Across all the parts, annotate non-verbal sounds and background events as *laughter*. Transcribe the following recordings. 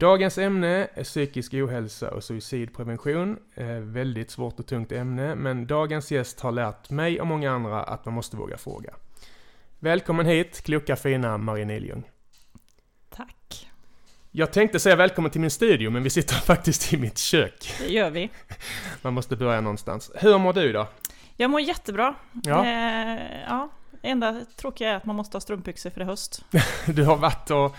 Dagens ämne är psykisk ohälsa och suicidprevention. Eh, väldigt svårt och tungt ämne, men dagens gäst har lärt mig och många andra att man måste våga fråga. Välkommen hit, kloka fina Marie Niljung. Tack. Jag tänkte säga välkommen till min studio, men vi sitter *laughs* faktiskt i mitt kök. Det gör vi. *laughs* Man måste börja någonstans. Hur mår du då? Jag mår jättebra. Ja. Eh, ja. Det enda tråkiga är att man måste ha strumpbyxor för det är höst. *laughs* Du har varit och...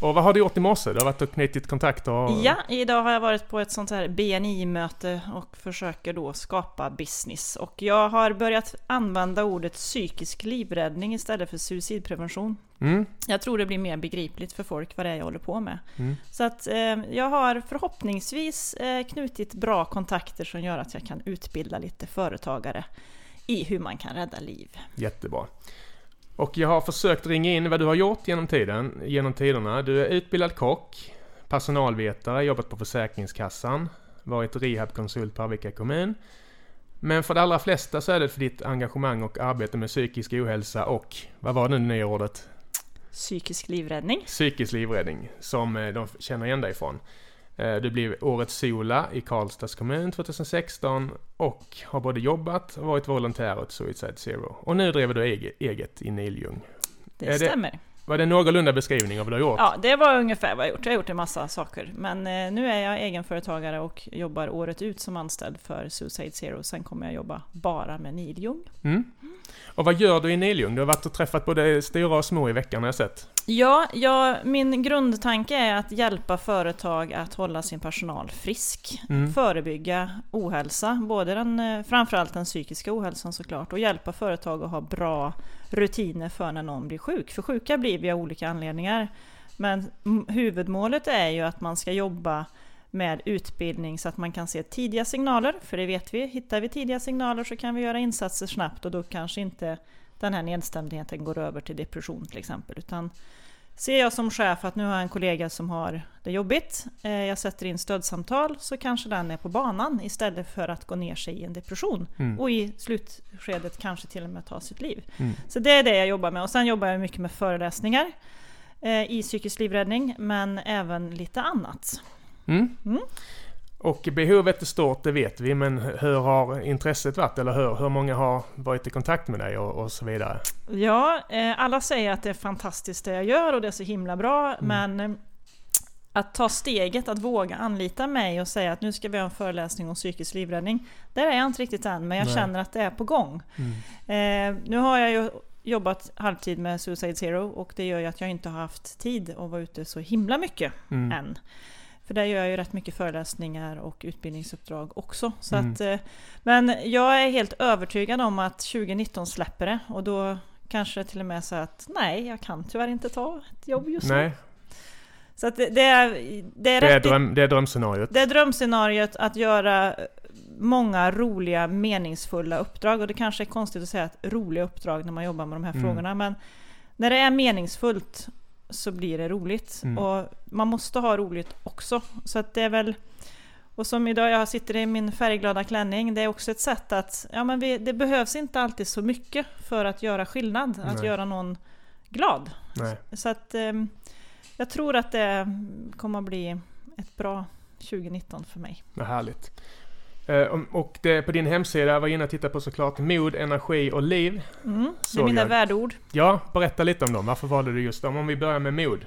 Och vad har du gjort i morse? Du har varit och knutit kontakter? Och... Ja, idag har jag varit på ett sånt här BNI-möte och försöker då skapa business. Och jag har börjat använda ordet psykisk livräddning istället för suicidprevention. Mm. Jag tror det blir mer begripligt för folk vad det är jag håller på med. Mm. Så att eh, jag har förhoppningsvis eh, knutit bra kontakter som gör att jag kan utbilda lite företagare i hur man kan rädda liv. Jättebra. Och jag har försökt ringa in vad du har gjort genom tiden, genom tiderna. Du är utbildad kock, personalvetare, jobbat på Försäkringskassan, varit rehabkonsult på Arvika kommun. Men för de allra flesta så är det för ditt engagemang och arbete med psykisk ohälsa och, vad var det nu nya ordet? Psykisk livräddning. Psykisk livräddning, som eh, de känner igen dig ifrån. Eh, Du blev Årets Sola i Karlstads kommun 2016 och har både jobbat och varit volontär åt Suicide Zero. Och nu driver du ege- eget i Niljung. Det det- stämmer. Var det en någorlunda beskrivning av vad du har gjort? Ja, det var ungefär vad jag gjort. Jag har gjort en massa saker. Men eh, nu är jag egenföretagare och jobbar året ut som anställd för Suicide Zero. Sen kommer jag jobba bara med Niljung. Mm. Och vad gör du i Niljung? Du har varit och träffat både stora och små i veckan har jag sett. Ja, ja, min grundtanke är att hjälpa företag att hålla sin personal frisk. Mm. Förebygga ohälsa, både den, eh, framförallt den psykiska ohälsan såklart. Och hjälpa företag att ha bra rutiner för när någon blir sjuk. För sjuka blir vi av olika anledningar. Men huvudmålet är ju att man ska jobba med utbildning så att man kan se tidiga signaler, för det vet vi. Hittar vi tidiga signaler så kan vi göra insatser snabbt och då kanske inte den här nedstämdheten går över till depression till exempel. Utan ser jag som chef att nu har jag en kollega som har det jobbigt, eh, jag sätter in stödsamtal så kanske den är på banan istället för att gå ner sig i en depression. Mm. Och i slutskedet kanske till och med ta sitt liv. Mm. Så det är det jag jobbar med. Och sen jobbar jag mycket med föreläsningar eh, i psykisk livräddning, men även lite annat. Mm. Mm. Och behovet är stort, det vet vi, men hur har intresset varit? Eller hur, hur många har varit i kontakt med dig och, och så vidare? Ja, eh, alla säger att det är fantastiskt det jag gör och det är så himla bra, men eh, att ta steget att våga anlita mig och säga att nu ska vi ha en föreläsning om psykisk livräddning. Där är jag inte riktigt än, men jag Nej. känner att det är på gång. Mm. Eh, nu har jag ju jobbat halvtid med Suicide Zero och det gör ju att jag inte har haft tid att vara ute så himla mycket Mm. än. För där gör jag ju rätt mycket föreläsningar och utbildningsuppdrag också. Så Mm. att, eh, men jag är helt övertygad om att 2019 släpper det och då kanske till och med så att nej, jag kan tyvärr inte ta ett jobb just nu. Nej, Så att det, det, är, det, är det är, dröm, det är drömscenariot. det är drömscenariot att göra många roliga, meningsfulla uppdrag. Och det kanske är konstigt att säga att roliga uppdrag när man jobbar med de här Mm. frågorna. Men när det är meningsfullt så blir det roligt. Mm. Och man måste ha roligt också. Så att det är väl... Och som idag, jag sitter i min färgglada klänning, det är också ett sätt att... Ja men vi, det behövs inte alltid så mycket för att göra skillnad, att Nej. göra någon glad. Nej. Så att ehm, jag tror att det kommer att bli ett bra 2019 för mig. Vad härligt. Eh, och- det, på din hemsida, jag var inne och tittade på såklart mod, energi och liv. Mm, det är mina jag. värdeord. Ja, berätta lite om dem. Varför valde du just dem? Om vi börjar med mod.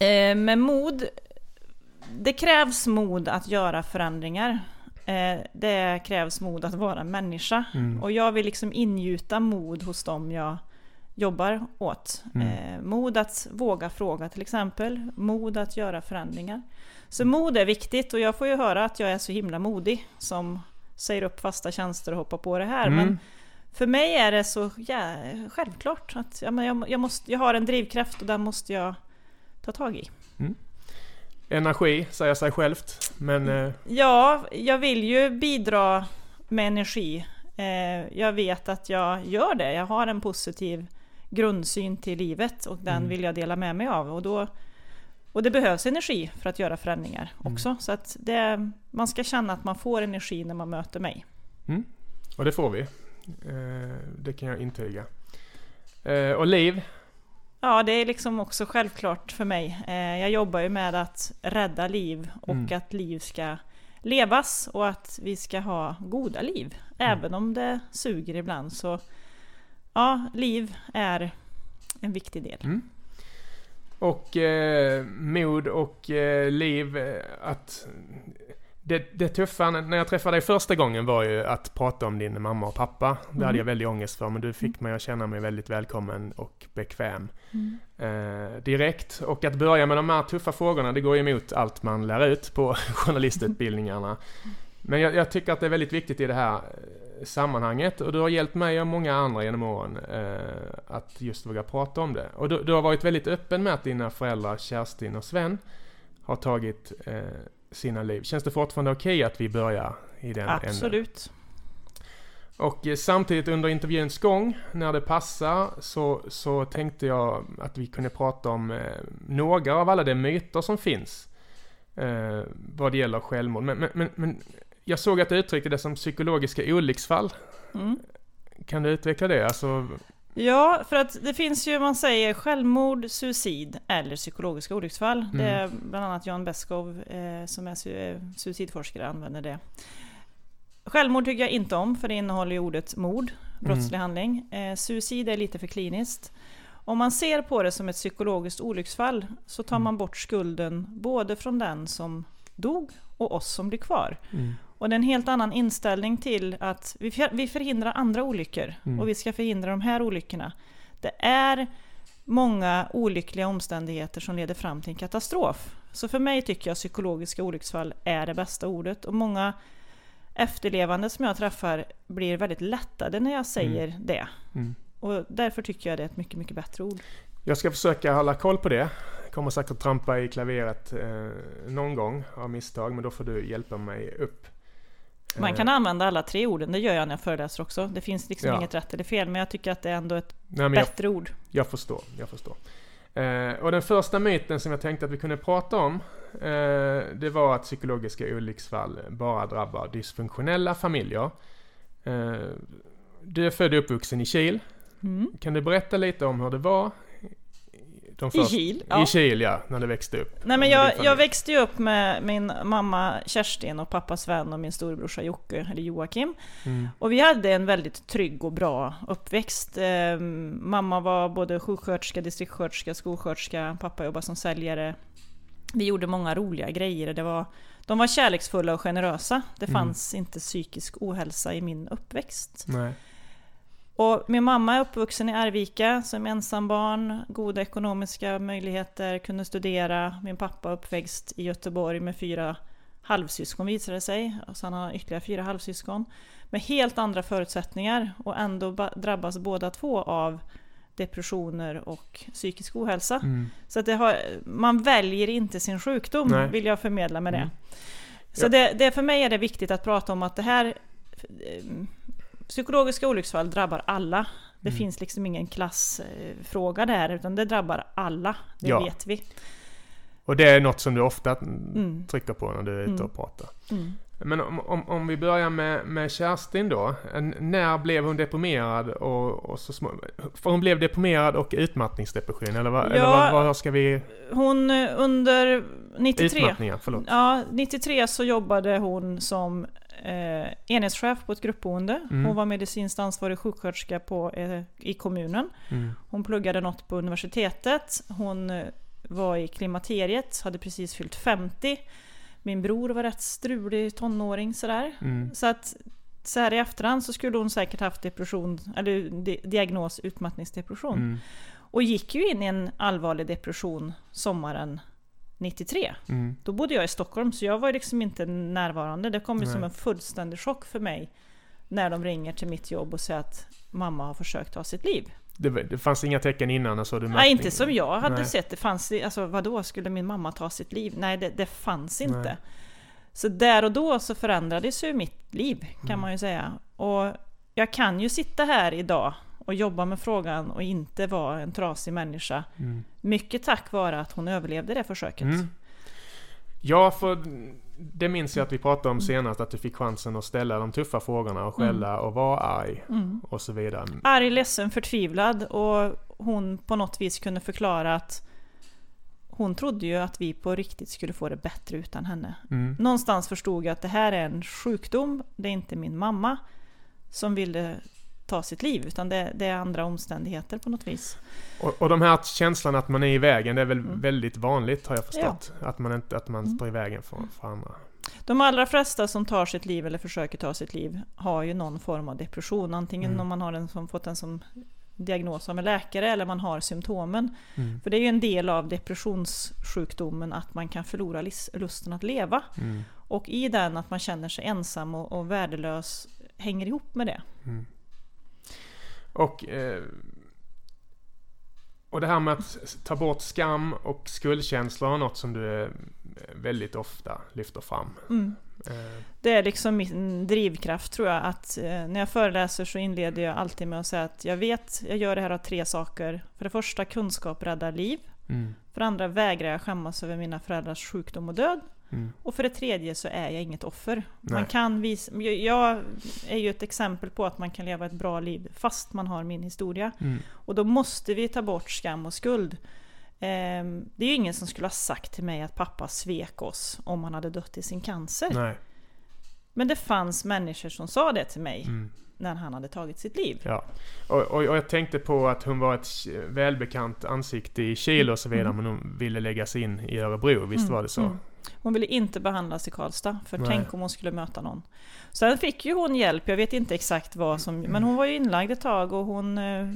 Eh, med mod, det krävs mod att göra förändringar. Eh, det krävs mod att vara människa. Mm. Och jag vill liksom ingjuta mod hos dem jag jobbar åt. Mm. Eh, mod att våga fråga till exempel. Mod att göra förändringar. Så mod är viktigt och jag får ju höra att jag är så himla modig som säger upp fasta tjänster och hoppar på det här. Mm. Men för mig är det så ja, självklart att ja, men jag, jag, måste, jag har en drivkraft och den måste jag ta tag i. Energi, säger sig självt. Men eh, Ja, jag vill ju bidra med energi. Eh, jag vet att jag gör det. Jag har en positiv grundsyn till livet och den Mm. vill jag dela med mig av. Och, då, och det behövs energi för att göra förändringar Mm. också. Så att det, man ska känna att man får energi när man möter mig. Och det får vi. Eh, det kan jag intyga. Eh, och liv. Ja, det är liksom också självklart för mig. Eh, jag jobbar ju med att rädda liv och Mm. att liv ska levas och att vi ska ha goda liv. Mm. Även om det suger ibland så ja, liv är en viktig del. Mm. Och eh, mod och eh, liv, eh, att det, det tuffa när jag träffade dig första gången var ju att prata om din mamma och pappa. Det Mm. hade jag väldigt ångest för, men du fick mig att känna mig väldigt välkommen och bekväm Mm. eh, direkt. Och att börja med de här tuffa frågorna, det går ju emot allt man lär ut på *laughs* journalistutbildningarna. Men jag, jag tycker att det är väldigt viktigt i det här sammanhanget och du har hjälpt mig och många andra genom åren eh, att just våga prata om det. Och du, du har varit väldigt öppen med att dina föräldrar Kerstin och Sven har tagit eh, sina liv. Känns det fortfarande okej att vi börjar i den änden? Absolut. Och eh, samtidigt under intervjuns gång, när det passar, så, så tänkte jag att vi kunde prata om eh, några av alla de myter som finns eh, vad det gäller självmord. Men, men, men, men jag såg att du uttryckte det som psykologiska olycksfall. Mm. Kan du utveckla det? Alltså, Ja, för att det finns ju, man säger självmord, suicid eller psykologiska olycksfall. Det är bland annat Jan Beskow eh, som är eh, suicidforskare använder det. Självmord tycker jag inte om för det innehåller ju ordet mord, brottslig handling. Eh, suicid är lite för kliniskt. Om man ser på det som ett psykologiskt olycksfall så tar Mm. man bort skulden både från den som dog och oss som blir kvar. mm, Och det är en helt annan inställning till att vi för- vi förhindrar andra olyckor Mm. och vi ska förhindra de här olyckorna. Det är många olyckliga omständigheter som leder fram till en katastrof. Så för mig tycker jag psykologiska olycksfall är det bästa ordet och många efterlevande som jag träffar blir väldigt lättade när jag säger det. mm. Och därför tycker jag det är ett mycket, mycket bättre ord. Jag ska försöka hålla koll på det. Jag kommer säkert trampa i klaveret eh, någon gång av misstag, men då får du hjälpa mig upp. Man Eh, kan använda alla tre orden, det gör jag när jag föreläser också. Det finns liksom Ja. inget rätt eller fel, men jag tycker att det är ändå ett nej, men jag, bättre ord. Jag förstår, jag förstår. Eh, och den första myten som jag tänkte att vi kunde prata om, eh, det var att psykologiska olycksfall bara drabbar dysfunktionella familjer. Eh, du är född och uppvuxen i Kil. Mm. Kan du berätta lite om hur det var? De I först- Kil? I Ja. Kil, ja, när du växte upp. Nej men jag, jag växte ju upp med min mamma Kerstin och pappa Sven och min storebrorsa Jocke, eller Joakim. Mm. Och vi hade en väldigt trygg och bra uppväxt. Eh, mamma var både sjuksköterska, distriktssköterska, skolsköterska, pappa jobbade som säljare. Vi gjorde många roliga grejer. Det var, de var kärleksfulla och generösa. Det Mm. fanns inte psykisk ohälsa i min uppväxt. Nej. Och min mamma är uppvuxen i Arvika som ensambarn, goda ekonomiska möjligheter, kunde studera. Min pappa är uppväxt i Göteborg med fyra halvsyskon visade det sig. Och sen har han ytterligare fyra halvsyskon. Med helt andra förutsättningar och ändå ba- drabbas båda två av depressioner och psykisk ohälsa. Mm. Så att har, man väljer inte sin sjukdom, Nej. vill jag förmedla med det. Mm. Så Ja. det, det, för mig är det viktigt att prata om att det här eh, Psykologiska olycksfall drabbar alla. Det Mm. finns liksom ingen klassfråga där, utan det drabbar alla. Det Ja. vet vi. Och det är något som du ofta Mm. trycker på när du är ute Mm. och pratar. Mm. Men om, om, om vi börjar med, med Kerstin då. När blev hon deprimerad och, och så små, För hon blev deprimerad och utmattningsdepression eller vad, eller Ja. vad, vad ska vi... Hon eh, under 93, Utmattningar, förlåt. ja, 93 så jobbade hon som eh, enhetschef på ett gruppboende. Mm. Hon var medicinskt ansvarig sjuksköterska på, eh, i kommunen. Mm. Hon pluggade något på universitetet. Hon eh, var i klimakteriet, hade precis fyllt 50. Min bror var rätt strulig tonåring sådär. Mm. Så att så här i efterhand så skulle hon säkert haft depression, eller di- diagnos utmattningsdepression. Mm. Och gick ju in i en allvarlig depression sommaren 93. Mm. Då bodde jag i Stockholm så jag var liksom inte närvarande. Det kom ju Nej. som en fullständig chock för mig. När de ringer till mitt jobb och säger att mamma har försökt ta sitt liv. Det, det fanns inga tecken innan och så du Nej, inte som jag hade Nej. sett. Det fanns, alltså vadå, skulle min mamma ta sitt liv? Nej, det, det fanns inte. Nej. Så där och då så förändrades ju mitt liv, kan Mm. man ju säga. Och jag kan ju sitta här idag och jobba med frågan och inte vara en trasig människa. Mm. Mycket tack vare att hon överlevde det försöket. Mm. Ja, för det minns jag att vi pratade om senast, att du fick chansen att ställa de tuffa frågorna och skälla och vara arg Mm. och så vidare. Arg, ledsen, förtvivlad och hon på något vis kunde förklara att hon trodde ju att vi på riktigt skulle få det bättre utan henne. Mm. Någonstans förstod jag att det här är en sjukdom, det är inte min mamma som ville ta sitt liv, utan det, det är andra omständigheter på något vis. Och, och de här känslan att man är i vägen, det är väl Mm. väldigt vanligt har jag förstått. Att man, inte, att man Mm. står i vägen för, för andra. De allra flesta som tar sitt liv eller försöker ta sitt liv har ju någon form av depression. Antingen Mm. om man har en som fått en som diagnos av en läkare eller man har symptomen. Mm. För det är ju en del av depressionssjukdomen att man kan förlora lusten att leva. Mm. Och i den att man känner sig ensam och, och värdelös hänger ihop med det. Mm. Och, eh, och det här med att ta bort skam och skuldkänslor är något som du eh, väldigt ofta lyfter fram. Mm. Eh, Det är liksom min drivkraft tror jag att eh, när jag föreläser så inleder jag alltid med att säga att jag vet, jag gör det här av tre saker. För det första kunskap räddar liv. mm, För det andra vägrar jag skämmas över mina föräldrars sjukdom och död. Mm, Och för det tredje så är jag inget offer. Man kan visa, jag- är ju ett exempel på att man kan leva ett bra liv fast man har min historia. mm, Och då måste vi ta bort skam och skuld. Ehm, Det är ju ingen som skulle ha sagt till mig att pappa svek oss om han hade dött i sin cancer. nej. Men det fanns människor som sa det till mig Mm, när han hade tagit sitt liv. ja. och, och, och jag tänkte på att hon var ett välbekant ansikte i Chile och så vidare, men hon ville läggas in i Örebro, visst Mm, var det så? mm. Hon ville inte behandlas i Karlstad, för Nej. tänk om hon skulle möta någon. Sen fick ju hon hjälp, jag vet inte exakt vad som... Men hon var ju inlagd ett tag och hon eh,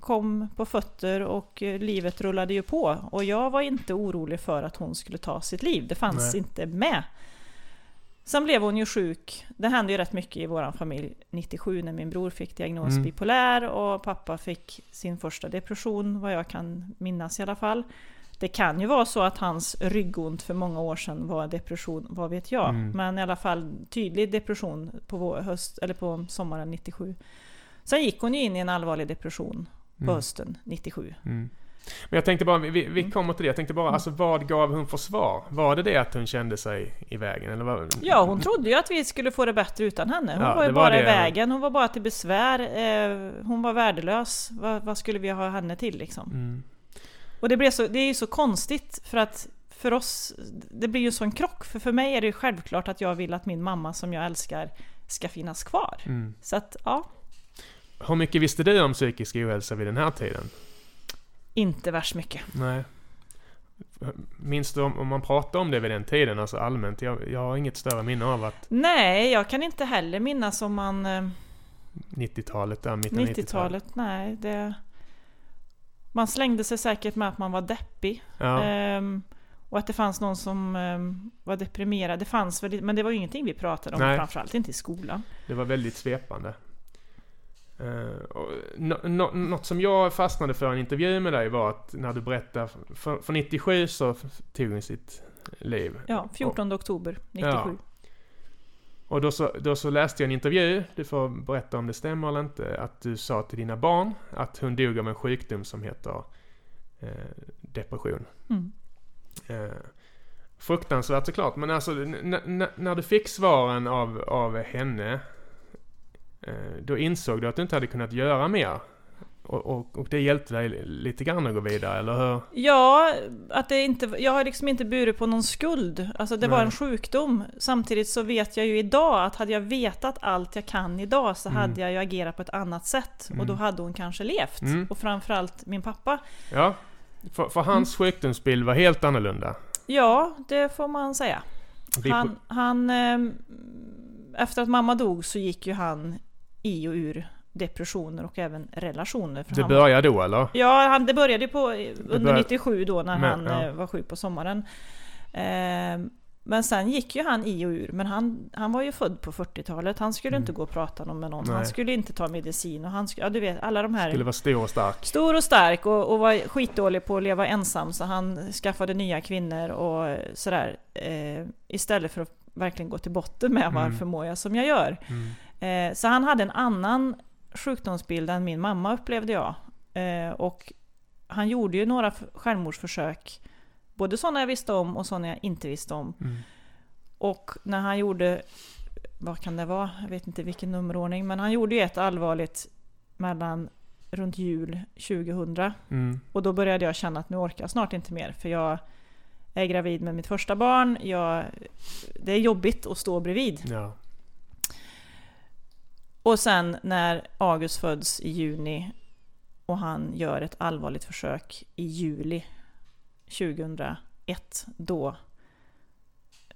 kom på fötter och eh, livet rullade ju på. Och jag var inte orolig för att hon skulle ta sitt liv, det fanns Nej. inte med. Sen blev hon ju sjuk. Det hände ju rätt mycket i vår familj 97 när min bror fick diagnos Mm. bipolär och pappa fick sin första depression, vad jag kan minnas i alla fall. Det kan ju vara så att hans ryggont för många år sedan var depression, vad vet jag. Mm. Men i alla fall tydlig depression på, höst, eller på sommaren 97. Sen gick hon ju in i en allvarlig depression på Mm. hösten 97. Mm. Men jag tänkte bara, vi, vi Mm. kommer till det. Jag tänkte bara, alltså vad gav hon för svar? Var det det att hon kände sig i vägen? Eller vad? Ja, hon trodde ju att vi skulle få det bättre utan henne. Hon Ja, var ju det var bara i vägen, hon var bara till besvär. Eh, hon var värdelös. Vad, vad skulle vi ha henne till liksom? Mm. Och det, blev så, det är ju så konstigt för att för oss, det blir ju en sån krock. För för mig är det ju självklart att jag vill att min mamma som jag älskar ska finnas kvar. Mm. Så att, ja, Hur mycket visste du om psykisk ohälsa vid den här tiden? inte värst mycket. Nej. Minns du om, om man pratade om det vid den tiden, alltså allmänt? Jag, jag har inget större minne av att Nej, jag kan inte heller minnas om man... Eh, 90-talet, där mitten av 90-talet. 90-talet, nej. Det, man slängde sig säkert med att man var deppig. Ja. Ehm, och att det fanns någon som ehm, var deprimerad. Det fanns väl, men det var ju ingenting vi pratade om, Nej. framförallt inte i skolan. Det var väldigt svepande. Uh, och nå- nå- något som jag fastnade för i en intervju med dig var att när du berättade, för, för 97 så tog hon sitt liv. Ja, 14 oktober 97. Ja. Och då så, då så läste jag en intervju, du får berätta om det stämmer eller inte, att du sa till dina barn att hon dog av en sjukdom som heter eh, depression. Mm. Eh, fruktansvärt såklart, men alltså när du fick svaren av, av henne, eh, då insåg du att du inte hade kunnat göra mer. Och, och, och det hjälpte dig lite grann att gå vidare, eller hur? Ja, att det inte, jag har liksom inte burit på någon skuld. Alltså det var Nej. en sjukdom. Samtidigt så vet jag ju idag att hade jag vetat allt jag kan idag så Mm. hade jag ju agerat på ett annat sätt. Och då Mm. hade hon kanske levt. Mm. Och framförallt min pappa. Ja, för, för hans sjukdomsbild var helt annorlunda. Ja, det får man säga. Han, han, ehm, efter att mamma dog så gick ju han i och ur depressioner och även relationer. Det han, började då, eller? Ja, han, det började på, under började- 97 då när Men, han ja. eh, var sjuk på sommaren. Ehm, men sen gick ju han i och ur. Men han, han var ju född på 40-talet. Han skulle Mm. inte gå och prata med någon. Nej. Han skulle inte ta medicin. Och han skulle, ja, du vet, alla de här... Skulle vara stor och stark. Stor och stark och, och var skitdålig på att leva ensam så han skaffade nya kvinnor och sådär. Eh, istället för att verkligen gå till botten med Mm. varför mår jag som jag gör. Mm. Eh, så han hade en annan sjukdomsbild än min mamma upplevde jag. Eh, och han gjorde ju några självmordsförsök. Både sådana jag visste om och sådana jag inte visste om. Mm. Och när han gjorde, vad kan det vara? Jag vet inte vilken nummerordning. Men han gjorde ju ett allvarligt mellan runt jul 2000. Mm. Och då började jag känna att nu orkar jag snart inte mer. För jag är gravid med mitt första barn. Jag, det är jobbigt att stå bredvid. Ja. Och sen när August föds i juni och han gör ett allvarligt försök i juli 2001. Då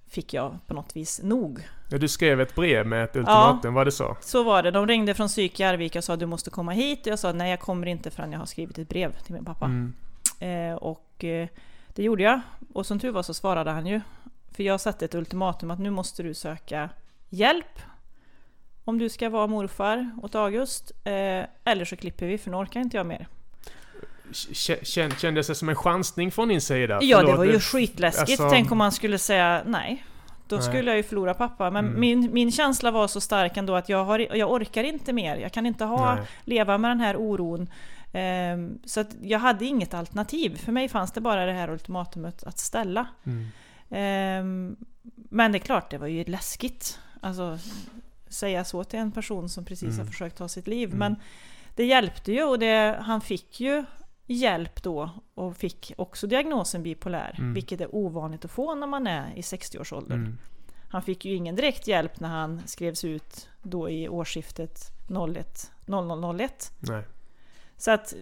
fick jag på något vis nog. Ja, Du skrev ett brev med ett ultimatum, var det så? Så var det. De ringde från psyk i Arvika och sa du måste komma hit. Och jag sa nej jag kommer inte förrän jag har skrivit ett brev till min pappa. Mm. Eh, och eh, det gjorde jag. Och som tur var så svarade han ju. För jag satte ett ultimatum att nu måste du söka hjälp. Om du ska vara morfar åt August. Eh, eller så klipper vi för nu orkar inte jag mer. K- kän- Kändes det som en chansning från din sida? Ja det Förlåt, var ju skitläskigt. alltså- Tänk om man skulle säga nej. Då Nej. skulle jag ju förlora pappa. Men Mm. min, min känsla var så stark ändå att jag, har, jag orkar inte mer. Jag kan inte ha, Nej. leva med den här oron. Ehm, så att jag hade inget alternativ. För mig fanns det bara det här ultimatumet att ställa. Mm. Ehm, men det är klart, det var ju läskigt. Alltså, säga så till en person som precis Mm. har försökt ta sitt liv. Mm. Men det hjälpte ju och det, han fick ju hjälp då och fick också diagnosen bipolär. Mm. Vilket är ovanligt att få när man är i 60-årsåldern. Mm. Han fick ju ingen direkt hjälp när han skrevs ut då i årsskiftet 01 0001. Nej. Så att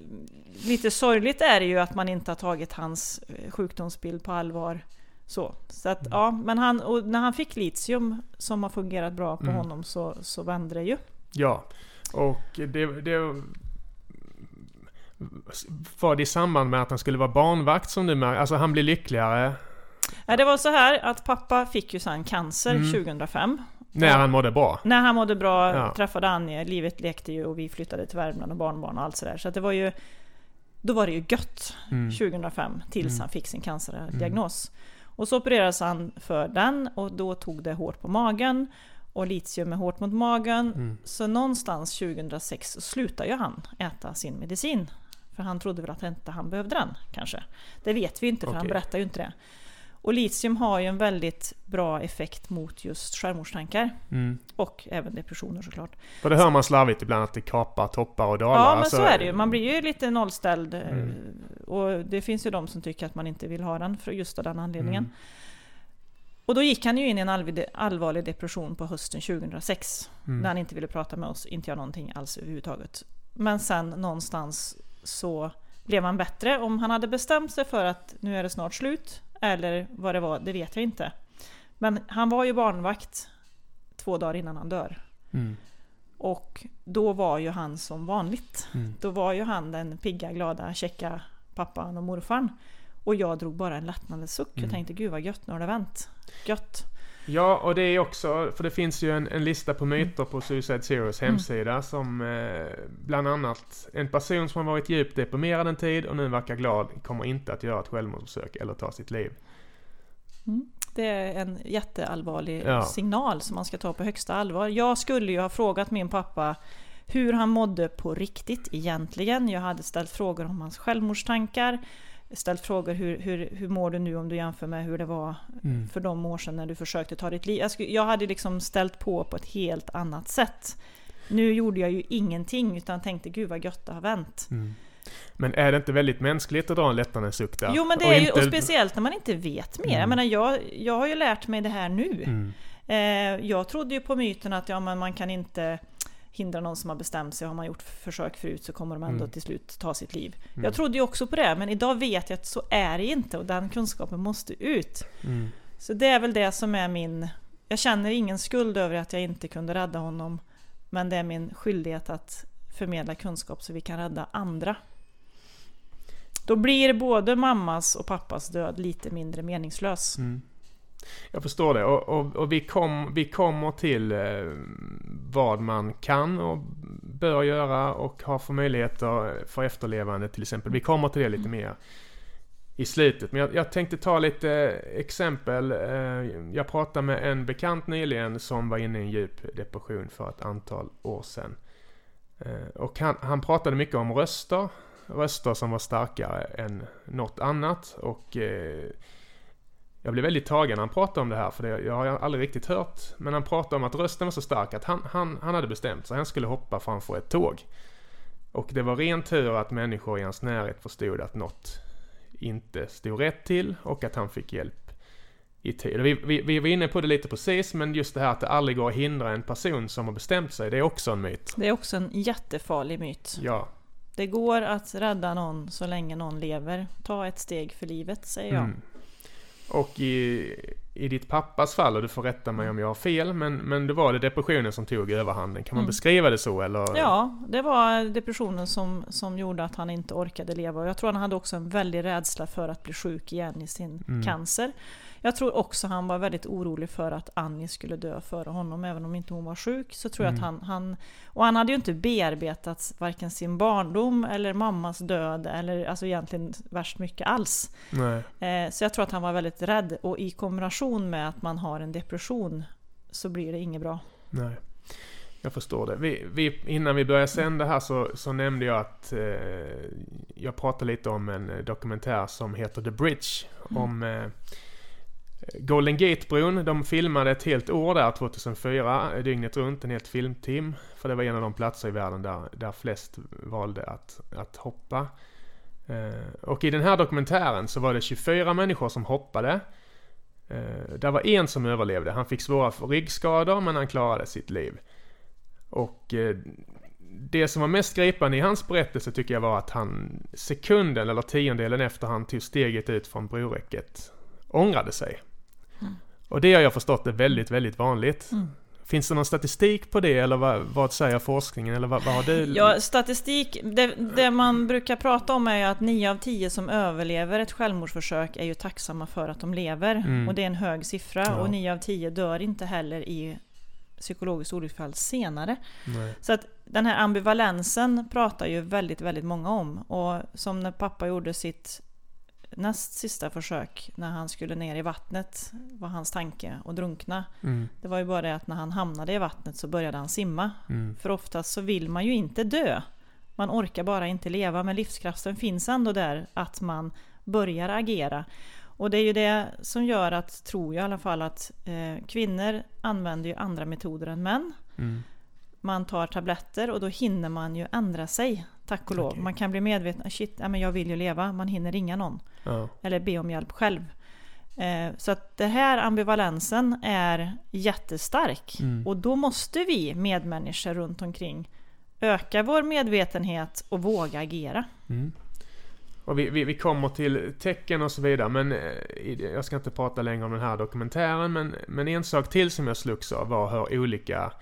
lite sorgligt är det ju att man inte har tagit hans eh, sjukdomsbild på allvar. Så, så att Mm. ja, men han, och när han fick litium som har fungerat bra på Mm. honom så, så vände det ju. Ja, och det, det var det i samband med att han skulle vara barnvakt som du märker? Alltså han blir lyckligare Ja, det var så här att pappa fick ju sen cancer Mm. 2005. när han mådde bra. När han mådde bra, Ja. träffade Anja, livet lekte ju och vi flyttade till Värmland och barnbarn och allt sådär. Så att det var ju, då var det ju gött Mm. 2005 tills Mm. han fick sin cancerdiagnos. Och så opererades han för den och då tog det hårt på magen och litium är hårt mot magen. Mm. Så någonstans 2006 så slutade ju han äta sin medicin. För han trodde väl att inte han behövde den kanske. Det vet vi inte för han Okej. berättar ju inte det. Och litium har ju en väldigt bra effekt mot just självmordstankar. Mm. Och även depressioner såklart. För det hör man slarvigt ibland att det kapar toppar och dalar. Ja men Alltså, så är det ju. Man blir ju lite nollställd. eh, Mm. Och det finns ju de som tycker att man inte vill ha den för just av den anledningen. Mm. Och då gick han ju in i en allvarlig, depression på hösten 2006. Mm. När han inte ville prata med oss, inte göra någonting alls överhuvudtaget. Men sen någonstans så blev han bättre. Om han hade bestämt sig för att nu är det snart slut, eller vad det var, det vet jag inte. Men han var ju barnvakt två dagar innan han dör. Mm. Och då var ju han som vanligt. Mm. Då var ju han den pigga, glada, checka pappan och morfarn. Och jag drog bara en lättnadens suck Mm. och tänkte gud vad gött, nu har det vänt. Gött. Ja, och det är också, för det finns ju en, en lista på myter på Suicide Zeros Mm. hemsida som eh, bland annat en person som har varit djupt deprimerad en tid och nu verkar glad kommer inte att göra ett självmordsförsök eller ta sitt liv. Det är en jätteallvarlig Ja. signal som man ska ta på högsta allvar. Jag skulle ju ha frågat min pappa hur han mådde på riktigt egentligen. Jag hade ställt frågor om hans självmordstankar. Ställt frågor hur, hur, hur mår du nu om du jämför med hur det var Mm. för de år sedan när du försökte ta ditt liv. Jag, skulle, jag hade liksom ställt på på ett helt annat sätt. Nu gjorde jag ju ingenting utan tänkte gud vad gött det har vänt. Mm. Men är det inte väldigt mänskligt att dra en lättnadens suck där? Jo men det är ju, inte- och speciellt när man inte vet mer. Jag Mm. menar jag, jag har ju lärt mig det här nu. Mm. Eh, jag trodde ju på myten att ja, men man kan inte hindra någon som har bestämt sig. Har man gjort försök förut så kommer de ändå Mm. till slut ta sitt liv. Mm. Jag trodde ju också på det, men idag vet jag att så är det inte och den kunskapen måste ut. Mm. Så det är väl det som är min... Jag känner ingen skuld över att jag inte kunde rädda honom. Men det är min skyldighet att förmedla kunskap så vi kan rädda andra. Då blir både mammas och pappas död lite mindre meningslös. Mm. Jag förstår det. Och, och, och vi, kom, vi kommer till eh, vad man kan och bör göra och har för möjligheter för efterlevande till exempel. Vi kommer till det lite mer i slutet. Men jag, jag tänkte ta lite exempel. Eh, jag pratade med en bekant nyligen som var inne i en djup depression för ett antal år sedan. Eh, och han, han pratade mycket om röster. Röster som var starkare än något annat. Och jag blev väldigt tagen när han pratade om det här, för det, jag har aldrig riktigt hört. Men han pratade om att rösten var så stark att han, han, han hade bestämt sig. Han skulle hoppa framför ett tåg. Och det var ren tur att människor i hans närhet förstod att något inte stod rätt till och att han fick hjälp i tid. Vi, vi, vi var inne på det lite precis, men just det här att det aldrig går att hindra en person som har bestämt sig, det är också en myt. Det är också en jättefarlig myt. Ja. Det går att rädda någon så länge någon lever. Ta ett steg för livet, säger jag. Mm. Och i, i ditt pappas fall, och du får rätta mig om jag har fel, men, men det var det depressionen som tog överhanden. Kan man Mm. beskriva det så eller? Ja, det var depressionen som, som gjorde att han inte orkade leva. Och jag tror han hade också en väldig rädsla för att bli sjuk igen i sin Mm. cancer. Jag tror också han var väldigt orolig för att Annie skulle dö före honom, även om inte hon var sjuk. Så tror jag Mm. att han, han... Och han hade ju inte bearbetat varken sin barndom eller mammas död, eller alltså egentligen värst mycket alls. Eh, så jag tror att han var väldigt rädd. Och i kombination med att man har en depression så blir det inget bra. Nej. Jag förstår det. Vi, vi, innan vi började sända här så, så nämnde jag att eh, jag pratade lite om en eh, dokumentär som heter The Bridge. Mm. Om eh, Golden Gate-bron. De filmade ett helt år där 2004, dygnet runt, en helt filmteam. För det var en av de platser i världen där, där flest valde att, att hoppa. Eh, och i den här dokumentären så var det 24 människor som hoppade. Eh, där var en som överlevde. Han fick svåra ryggskador men han klarade sitt liv. Och eh, det som var mest gripande i hans berättelse tycker jag var att han sekunden eller tiondelen efter han tog steget ut från broräcket ångrade sig. Mm. Och det har jag förstått är väldigt, väldigt vanligt. Mm. Finns det någon statistik på det eller vad, vad säger forskningen eller vad, vad har du? Ja, statistik. Det, det man brukar prata om är att 9 av 10 som överlever ett självmordsförsök är ju tacksamma för att de lever. Mm. Och det är en hög siffra. Ja. Och 9 av 10 dör inte heller i psykologiskt olycksfall senare. Nej. Så att den här ambivalensen pratar ju väldigt, väldigt många om. Och som när pappa gjorde sitt näst sista försök när han skulle ner i vattnet var hans tanke att drunkna. Mm, Det var ju bara det att när han hamnade i vattnet så började han simma. mm, För oftast så vill man ju inte dö. Man orkar bara inte leva, men livskraften finns ändå där att man börjar agera. Och det är ju det som gör att, tror jag i alla fall, att eh, kvinnor använder ju andra metoder än män. mm. Man tar tabletter och då hinner man ju ändra sig, tack och lov. Okej. Man kan bli medveten, shit, ja, men jag vill ju leva, man hinner ringa någon. Ja. Eller be om hjälp själv. Eh, så att den här ambivalensen är jättestark. Mm. Och då måste vi medmänniskor runt omkring öka vår medvetenhet och våga agera. Mm. Och vi, vi, vi kommer till tecken och så vidare, men eh, jag ska inte prata längre om den här dokumentären, men, men en sak till som jag slogs av var hur olika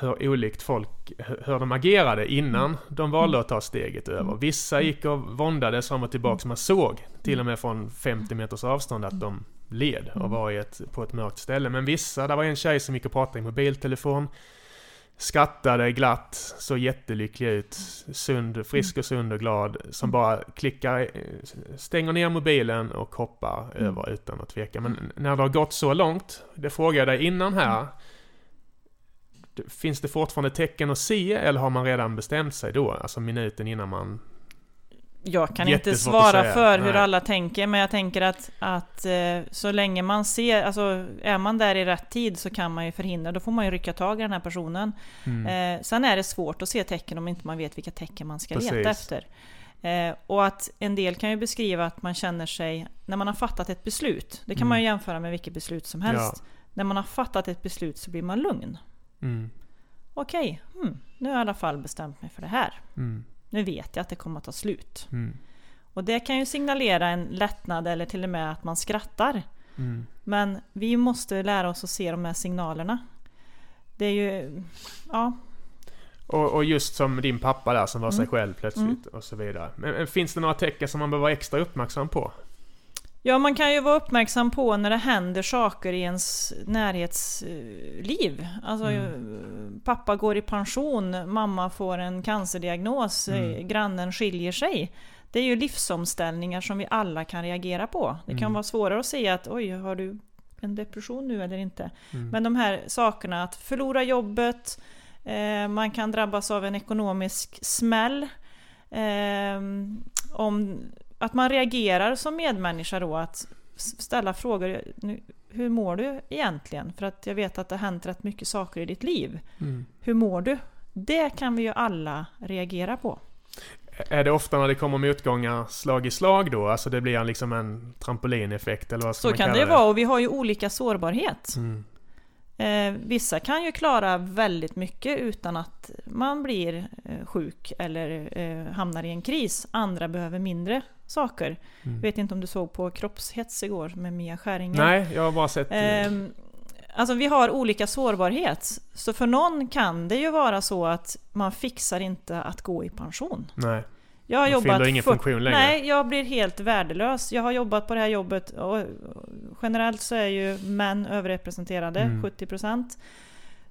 hur olikt folk, hur de agerade innan de valde att ta steget över. Vissa gick och våndades fram och tillbaka, man såg till och med från 50 meters avstånd att de led och var ett, på ett mörkt ställe. Men vissa, det var en tjej som gick och pratade i mobiltelefon, skrattade glatt, såg jättelycklig ut, sund, frisk och sund och glad, som bara klickar, eh, stänger ner mobilen och hoppar över utan att tveka. Men när det har gått så långt, det frågade jag dig innan här, Finns det fortfarande tecken att se eller har man redan bestämt sig då? Alltså minuten innan man... Jag kan inte Jättesvårt svara för hur Nej. alla tänker, men jag tänker att, att eh, så länge man ser, alltså är man där i rätt tid så kan man ju förhindra, då får man ju rycka tag i den här personen. Mm. Eh, sen är det svårt att se tecken om inte man vet vilka tecken man ska leta Precis. efter. Eh, och att en del kan ju beskriva att man känner sig, när man har fattat ett beslut, det kan Mm. man ju jämföra med vilket beslut som helst. När man har fattat ett beslut så blir man lugn. Mm. Okej, hmm, nu har jag i alla fall bestämt mig för det här. Mm. Nu vet jag att det kommer att ta slut. Mm. Och det kan ju signalera en lättnad eller till och med att man skrattar. Mm. Men vi måste lära oss att se de här signalerna. Det är ju... Ja, Och, och just som din pappa där som var sig Mm. själv plötsligt och så vidare. Men finns det några tecken som man behöver vara extra uppmärksam på? Ja, man kan ju vara uppmärksam på när det händer saker i ens närhetsliv. Alltså, Mm. pappa går i pension, mamma får en cancerdiagnos, Mm. eh, grannen skiljer sig. Det är ju livsomställningar som vi alla kan reagera på. Det kan Mm. vara svårare att säga att oj, har du en depression nu eller inte? Mm. Men de här sakerna, att förlora jobbet, eh, man kan drabbas av en ekonomisk smäll. Eh, om, att man reagerar som medmänniska då, att ställa frågor. Hur mår du egentligen? För att jag vet att det har hänt rätt mycket saker i ditt liv. Mm. Hur mår du? Det kan vi ju alla reagera på. Är det ofta när det kommer motgångar slag i slag då? Alltså det blir liksom en trampolineffekt eller vad ska Så man kan det vara och vi har ju olika sårbarhet. Mm. Eh, vissa kan ju klara väldigt mycket utan att man blir eh, sjuk eller eh, hamnar i en kris. Andra behöver mindre saker. Mm. Vet inte om du såg på kroppshets igår med Mia Skäringer? Nej, jag har bara sett... eh, Ehm, alltså vi har olika sårbarhet. Så för någon kan det ju vara så att man fixar inte att gå i pension. nej. Jag har Man jobbat ingen för- funktion längre. Nej, jag blir helt värdelös. Jag har jobbat på det här jobbet och generellt så är ju män överrepresenterade, Mm. 70%.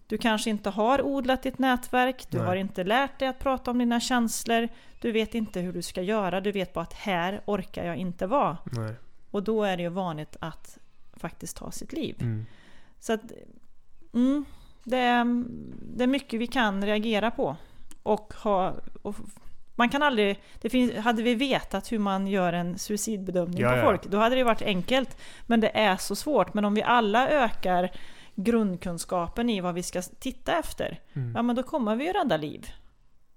Du kanske inte har odlat ditt nätverk, du Nej. har inte lärt dig att prata om dina känslor, du vet inte hur du ska göra, du vet bara att här orkar jag inte vara. nej. Och då är det ju vanligt att faktiskt ta sitt liv. Mm. Så att, mm, det, är, det är mycket vi kan reagera på. Och ha, och man kan aldrig, det finns, hade vi vetat hur man gör en suicidbedömning Ja, på ja. folk, då hade det varit enkelt. Men det är så svårt. Men om vi alla ökar grundkunskapen i vad vi ska titta efter, Mm. ja men då kommer vi ju rädda liv.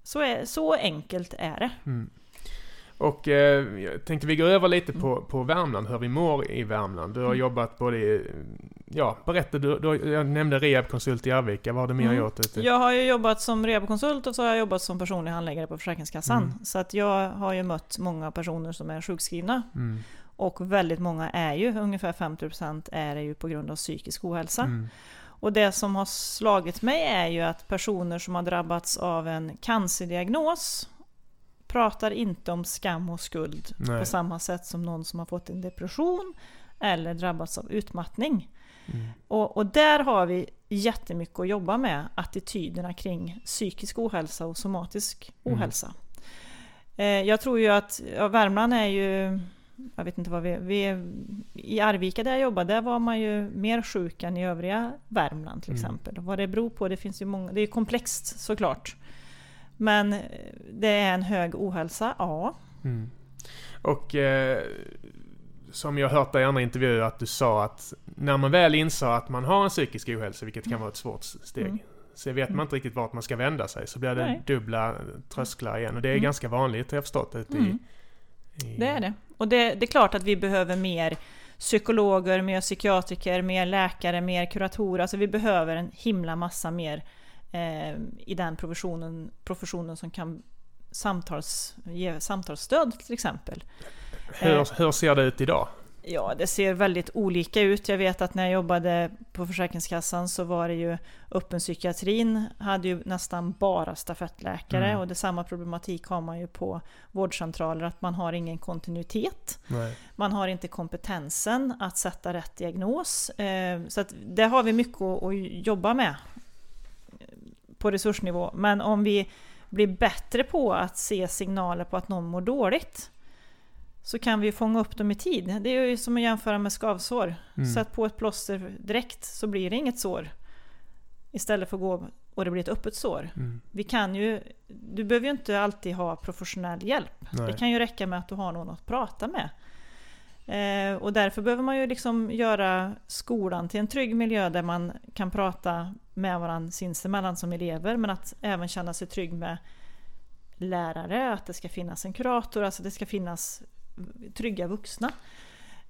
Så, är, så enkelt är det. Mm. Och eh, jag tänkte vi går över lite Mm. på, på Värmland, hur vi mår i Värmland. Du har jobbat både i, ja, berätta, du, du, jag nämnde rehabkonsult i Arvika, vad har du mer Mm. gjort ute? Jag har ju jobbat som rehabkonsult och så har jag jobbat som personlig handläggare på Försäkringskassan. Mm. Så att jag har ju mött många personer som är sjukskrivna. Mm. Och väldigt många är ju, ungefär 50% är det ju på grund av psykisk ohälsa. Mm. Och det som har slagit mig är ju att personer som har drabbats av en cancerdiagnos pratar inte om skam och skuld Nej. på samma sätt som någon som har fått en depression eller drabbats av utmattning. Mm. Och, och där har vi jättemycket att jobba med, attityderna kring psykisk ohälsa och somatisk Mm. ohälsa. Eh, jag tror ju att ja, Värmland är ju, jag vet inte vad vi, vi i Arvika där jag jobbar, där var man ju mer sjuk än i övriga Värmland till Mm. exempel. Vad det beror på, det finns ju många, det är komplext såklart. Men eh, det är en hög ohälsa, ja. Mm. Och eh, som jag har hört i andra intervjuer att du sa att när man väl inser att man har en psykisk ohälsa, vilket kan vara ett svårt steg, Mm. så vet man inte riktigt vart man ska vända sig. Så blir det Nej. dubbla trösklar igen. Och det är Mm. ganska vanligt har jag förstått ute Mm. i, i... Det är det. Och det, det är klart att vi behöver mer psykologer, mer psykiatriker, mer läkare, mer kuratorer. Alltså vi behöver en himla massa mer eh, i den professionen, professionen som kan samtals, ge samtalsstöd till exempel. Hur, hur ser det ut idag? Ja, det ser väldigt olika ut. Jag vet att när jag jobbade på Försäkringskassan så var det ju öppen psykiatrin hade ju nästan bara stafettläkare Mm. och det samma problematik har man ju på vårdcentraler att man har ingen kontinuitet. Nej. Man har inte kompetensen att sätta rätt diagnos. Eh, Så att det har vi mycket att jobba med på resursnivå. Men om vi blir bättre på att se signaler på att någon mår dåligt så kan vi fånga upp dem i tid. Det är ju som att jämföra med skavsår. Mm. Sätt på ett plåster direkt så blir det inget sår. Istället för att gå och det blir ett öppet sår. Mm. Vi kan ju, du behöver ju inte alltid ha professionell hjälp. Nej. Det kan ju räcka med att du har någon att prata med. Eh, och därför behöver man ju liksom göra skolan till en trygg miljö där man kan prata med varandra sinsemellan som elever men att även känna sig trygg med lärare, att det ska finnas en kurator, alltså det ska finnas trygga vuxna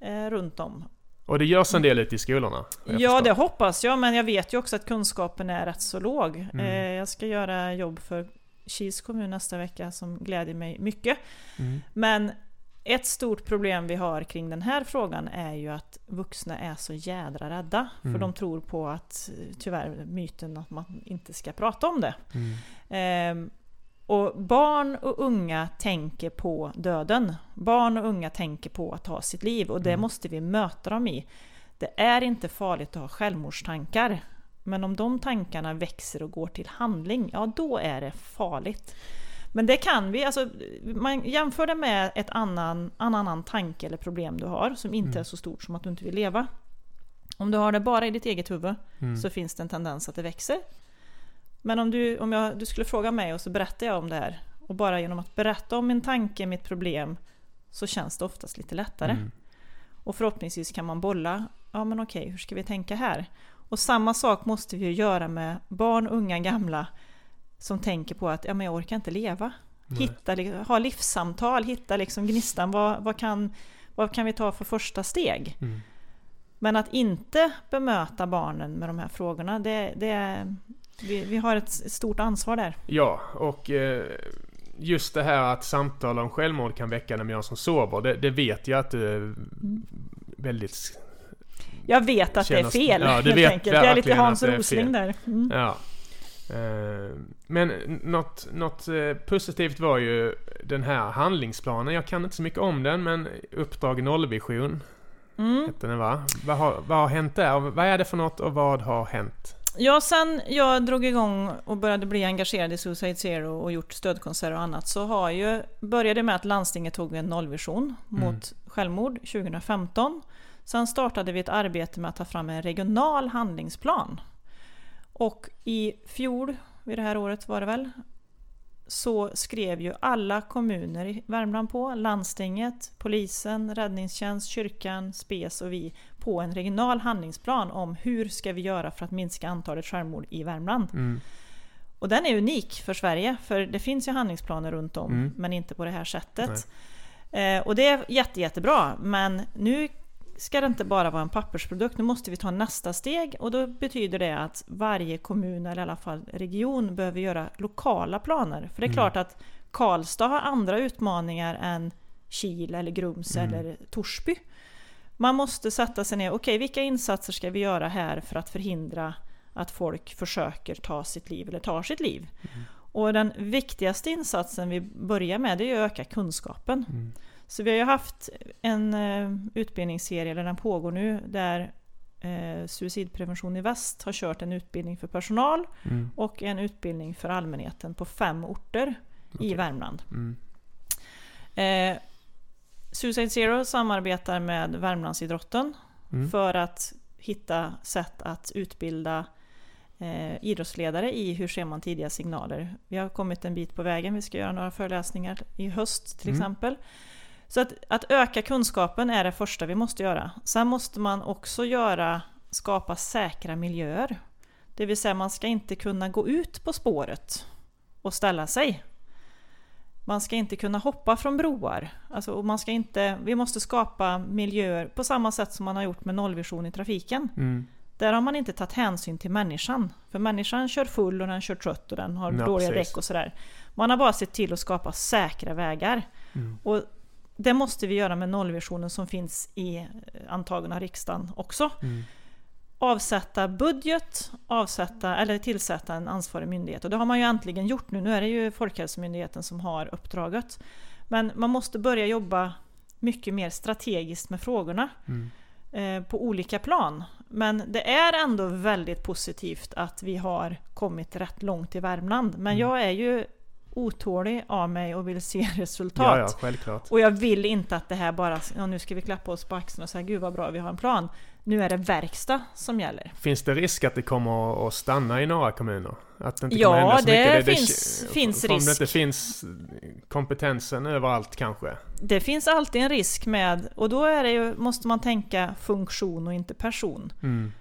eh, runt om. Och det görs en del ute i skolorna? Ja, förstått. det hoppas jag, men jag vet ju också att kunskapen är rätt så låg. Mm. Eh, jag ska göra jobb för Kils kommun nästa vecka som gläder mig mycket. Mm. Men ett stort problem vi har kring den här frågan är ju att vuxna är så jädra rädda. Mm. För de tror på att, eh, tyvärr, myten att man inte ska prata om det. Mm. Ehm, och barn och unga tänker på döden. Barn och unga tänker på att ta sitt liv och det Mm. måste vi möta dem i. Det är inte farligt att ha självmordstankar. Men om de tankarna växer och går till handling, ja då är det farligt. Men det kan vi, alltså man jämför det med ett annan, annan tanke eller problem du har som inte Mm. är så stort som att du inte vill leva. Om du har det bara i ditt eget huvud Mm. så finns det en tendens att det växer. Men om, du, om jag, du skulle fråga mig och så berättar jag om det här och bara genom att berätta om min tanke, mitt problem så känns det oftast lite lättare. Mm. Och förhoppningsvis kan man bolla, ja men okej, hur ska vi tänka här? Och samma sak måste vi ju göra med barn, unga, gamla. som tänker på att ja, men jag orkar inte leva. Nej. Hitta, ha livssamtal, hitta liksom gnistan. Vad, vad, kan, vad kan vi ta för första steg? Mm. Men att inte bemöta barnen med de här frågorna, det, det är, vi, vi har ett stort ansvar där. Ja, och eh, just det här att samtala om självmord kan väcka när man som sover. Det, det vet jag att du är väldigt... Jag vet att det är Kännas- fel ja, du helt vet enkelt. Jag är lite Hans det Rosling där. Mm. Ja. Eh, Men något, något eh, positivt var ju den här handlingsplanen. Jag kan inte så mycket om den, men Uppdrag nollvision Mm. hette den va? Vad har, vad har hänt där? Vad är det för något och vad har hänt? Ja, sen jag drog igång och började bli engagerad i Suicide Zero och gjort stödkonserter och annat så har ju, började med att landstinget tog en nollvision mot självmord 2015. Sen startade vi ett arbete med att ta fram en regional handlingsplan. Och i fjol, vid det här året var det väl, så skrev ju alla kommuner i Värmland på, landstinget, polisen, räddningstjänst, kyrkan, SPES och vi på en regional handlingsplan om hur ska vi göra för att minska antalet självmord i Värmland. Mm. Och den är unik för Sverige, för det finns ju handlingsplaner runt om, Mm. men inte på det här sättet. Eh, och det är jätte, jättebra, men nu ska det inte bara vara en pappersprodukt, nu måste vi ta nästa steg och då betyder det att varje kommun, eller i alla fall region, behöver göra lokala planer. För det är Mm. klart att Karlstad har andra utmaningar än Kil eller Grums Mm. eller Torsby. Man måste sätta sig ner, okej vilka insatser ska vi göra här för att förhindra att folk försöker ta sitt liv eller tar sitt liv? Och den viktigaste insatsen vi börjar med det är att öka kunskapen. Så vi har ju haft en eh, utbildningsserie, eller den pågår nu, där eh, Suicidprevention i Väst har kört en utbildning för personal Mm. och en utbildning för allmänheten på fem orter i Okej. Värmland. Mm. Eh, Suicide Zero samarbetar med Värmlandsidrotten Mm. för att hitta sätt att utbilda eh, idrottsledare i hur ser man tidiga signaler. Vi har kommit en bit på vägen, vi ska göra några föreläsningar i höst till Mm. exempel. Så att, att öka kunskapen är det första vi måste göra. Sen måste man också göra, skapa säkra miljöer. Det vill säga man ska inte kunna gå ut på spåret och ställa sig. Man ska inte kunna hoppa från broar. Alltså, och man ska inte, vi måste skapa miljöer på samma sätt som man har gjort med nollvision i trafiken. Mm. Där har man inte tagit hänsyn till människan. För människan kör full och den kör trött och den har Ja, dåliga precis. däck och sådär. Man har bara sett till att skapa säkra vägar. Mm. Och det måste vi göra med nollvisionen som finns i eh, antagen av riksdagen också. Mm. Avsätta budget, avsätta, eller tillsätta en ansvarig myndighet. Och det har man ju äntligen gjort nu. Nu är det ju Folkhälsomyndigheten som har uppdraget. Men man måste börja jobba mycket mer strategiskt med frågorna Mm. eh, på olika plan. Men det är ändå väldigt positivt att vi har kommit rätt långt i Värmland. Men Mm. jag är ju otålig av mig och vill se *laughs* resultat. Ja, ja, självklart. Och jag vill inte att det här bara, ja, nu ska vi klappa oss på axeln och säga gud vad bra vi har en plan. Nu är det verkstad som gäller. Finns det risk att det kommer att stanna i några kommuner? Att det inte Ja, kommer så det mycket? finns- finns om det risk. inte finns kompetensen överallt kanske? Det finns alltid en risk med, och då är det ju, måste man tänka funktion och inte person. Mm.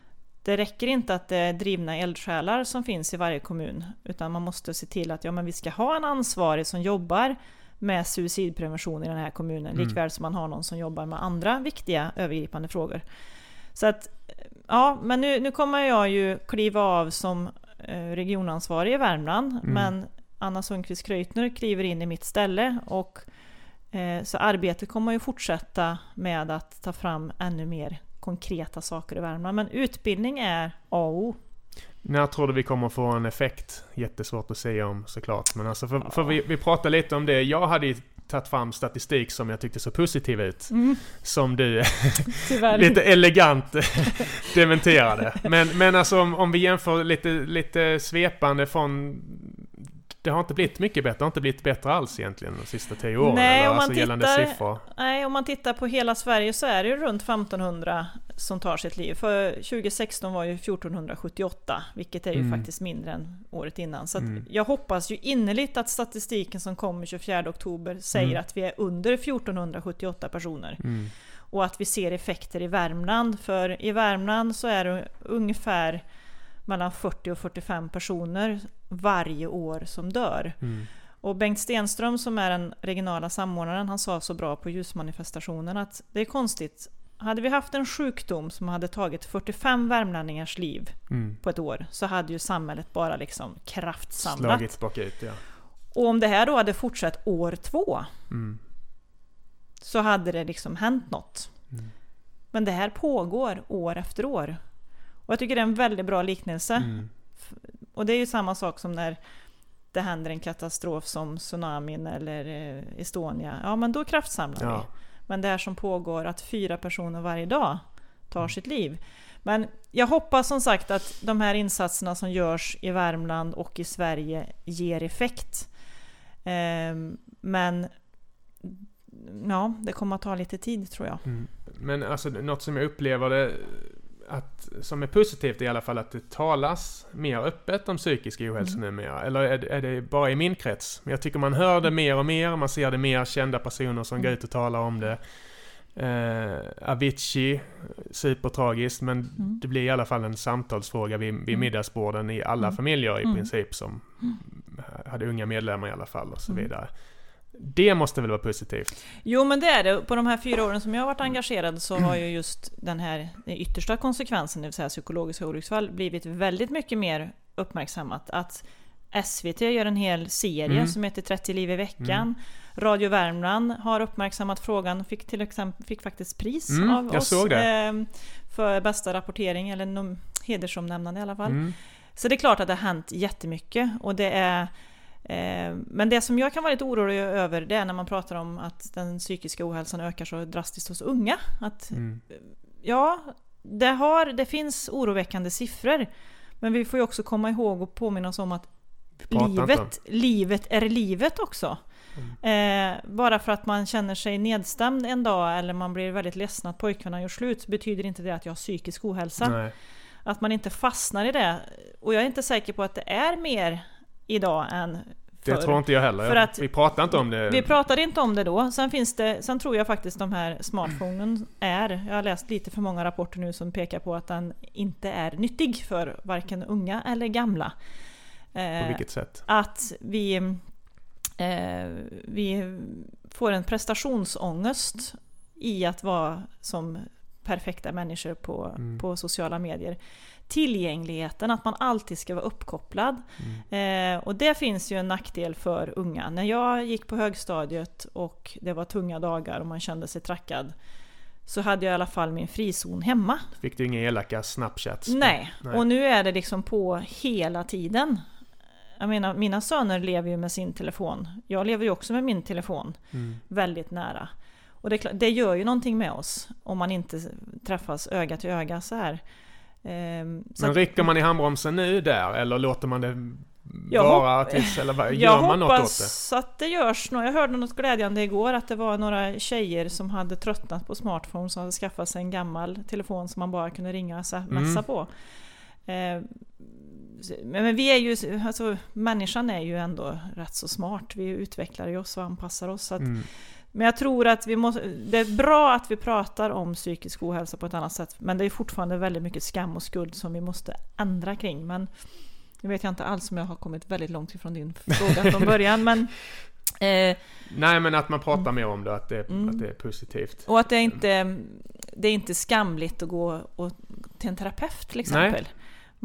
Det räcker inte att det är drivna eldsjälar som finns i varje kommun, utan man måste se till att ja, men vi ska ha en ansvarig som jobbar med suicidprevention i den här kommunen, Mm. likväl som man har någon som jobbar med andra viktiga övergripande frågor. Så att, ja, men nu, nu kommer jag ju kliva av som eh, regionansvarig i Värmland, Mm. men Anna Sundqvist Kreutner kliver in i mitt ställe och eh, så arbetet kommer ju fortsätta med att ta fram ännu mer konkreta saker i Värmland. Men utbildning är A och O. När tror du vi kommer få en effekt? Jättesvårt att säga om såklart. Men alltså, för, Ja. för vi, vi pratade lite om det. Jag hade ju tagit fram statistik som jag tyckte så positiv ut. Mm, Som du *laughs* lite elegant dementerade. Men, men alltså om, om vi jämför lite, lite svepande från... Det har inte blivit mycket bättre, det har inte blivit bättre alls egentligen de sista tio åren. Nej, eller? om man alltså gällande tittar- siffror. Nej, om man tittar på hela Sverige så är det ju runt 1500 som tar sitt liv. För 2016 var ju 1478, vilket är ju Mm. faktiskt mindre än året innan. Så Mm. jag hoppas ju innerligt att statistiken som kommer 24 oktober säger Mm. att vi är under 1478 personer. Mm. Och att vi ser effekter i Värmland. För i Värmland så är det ungefär mellan 40 och 45 personer varje år som dör. Mm. Och Bengt Stenström som är den regionala samordnaren, han sa så bra på ljusmanifestationen att det är konstigt. Hade vi haft en sjukdom som hade tagit 45 värmlänningars liv Mm. på ett år så hade ju samhället bara liksom kraftsamlat. Slagits bakut, ja. Och om det här då hade fortsatt år två Mm. så hade det liksom hänt något. Mm. Men det här pågår år efter år. Och jag tycker det är en väldigt bra liknelse. Mm. Och det är ju samma sak som när det händer en katastrof som tsunamin eller eh, Estonia. Ja, men då kraftsamlar vi. Ja. Men det här som pågår, att fyra personer varje dag tar sitt liv. Men jag hoppas som sagt att de här insatserna som görs i Värmland och i Sverige ger effekt. Ehm, men ja, det kommer att ta lite tid tror jag. Mm. Men alltså något som jag upplever det att, som är positivt är i alla fall att det talas mer öppet om psykisk ohälsa Mm. numera. Eller är det, är det bara i min krets? Men jag tycker man hör det mer och mer, man ser det mer kända personer som går Mm. ut och talar om det. Eh, Avicii, supertragiskt, men Mm. det blir i alla fall en samtalsfråga vid, vid Mm. middagsborden i alla Mm. familjer i Mm. princip som hade unga medlemmar i alla fall och så vidare. Det måste väl vara positivt? Jo men det är det. På de här fyra åren som jag har varit engagerad så har ju just den här den yttersta konsekvensen, det vill säga psykologiska olycksfall, blivit väldigt mycket mer uppmärksammat. Att SVT gör en hel serie Mm. som heter 30 liv i veckan. Radio Värmland har uppmärksammat frågan, fick till exempel fick faktiskt pris Mm, av oss såg det. eh, för bästa rapportering, eller hedersomnämnande i alla fall. Mm. Så det är klart att det har hänt jättemycket och det är men det som jag kan vara lite orolig över det är när man pratar om att den psykiska ohälsan ökar så drastiskt hos unga. Att Mm. ja, det, har, det finns oroväckande siffror. Men vi får ju också komma ihåg och påminna oss om att livet, livet är livet också. Mm. Eh, bara för att man känner sig nedstämd en dag eller man blir väldigt ledsen att pojkvännen gjort slut betyder inte det att jag har psykisk ohälsa. Nej. Att man inte fastnar i det. Och jag är inte säker på att det är mer idag än Det förr. tror inte jag heller. För att- vi pratar inte om det. Vi pratade inte om det då. Sen finns det, sen tror jag faktiskt de här smartphonen är, jag har läst lite för många rapporter nu som pekar på att den inte är nyttig för varken unga eller gamla. På Eh, vilket sätt? att vi, eh, vi får en prestationsångest i att vara som perfekta människor på, Mm. på sociala medier. Tillgängligheten, att man alltid ska vara uppkopplad. Mm. Eh, och det finns ju en nackdel för unga. När jag gick på högstadiet och det var tunga dagar och man kände sig trackad så hade jag i alla fall min frizon hemma. Fick du inga elaka snapchats? Nej. Nej. och nu är det liksom på hela tiden. Jag menar, mina söner lever ju med sin telefon. Jag lever ju också med min telefon Mm. väldigt nära. Och det, det gör ju någonting med oss om man inte träffas öga till öga så här. Ehm, så Men rycker man i handbromsen nu där eller låter man det Jag vara tills, eller vad- *laughs* Jag gör man något åt det? hoppas att det görs något. Jag hörde något glädjande igår att det var några tjejer som hade tröttnat på smartphone som hade skaffat sig en gammal telefon som man bara kunde ringa och smsa Mm. på. Eh, men men vi är ju, alltså människan är ju ändå rätt så smart. Vi utvecklar ju oss och anpassar oss. Så att, Mm. Men jag tror att vi måste, det är bra att vi pratar om psykisk ohälsa på ett annat sätt. Men det är fortfarande väldigt mycket skam och skuld som vi måste ändra kring. Men nu vet jag inte alls om jag har kommit väldigt långt ifrån din fråga från *laughs* början. Men, eh, Nej men att man pratar mer om det, att det, Mm. att det är positivt. och att det är inte det är inte skamligt att gå och, till en terapeut till exempel.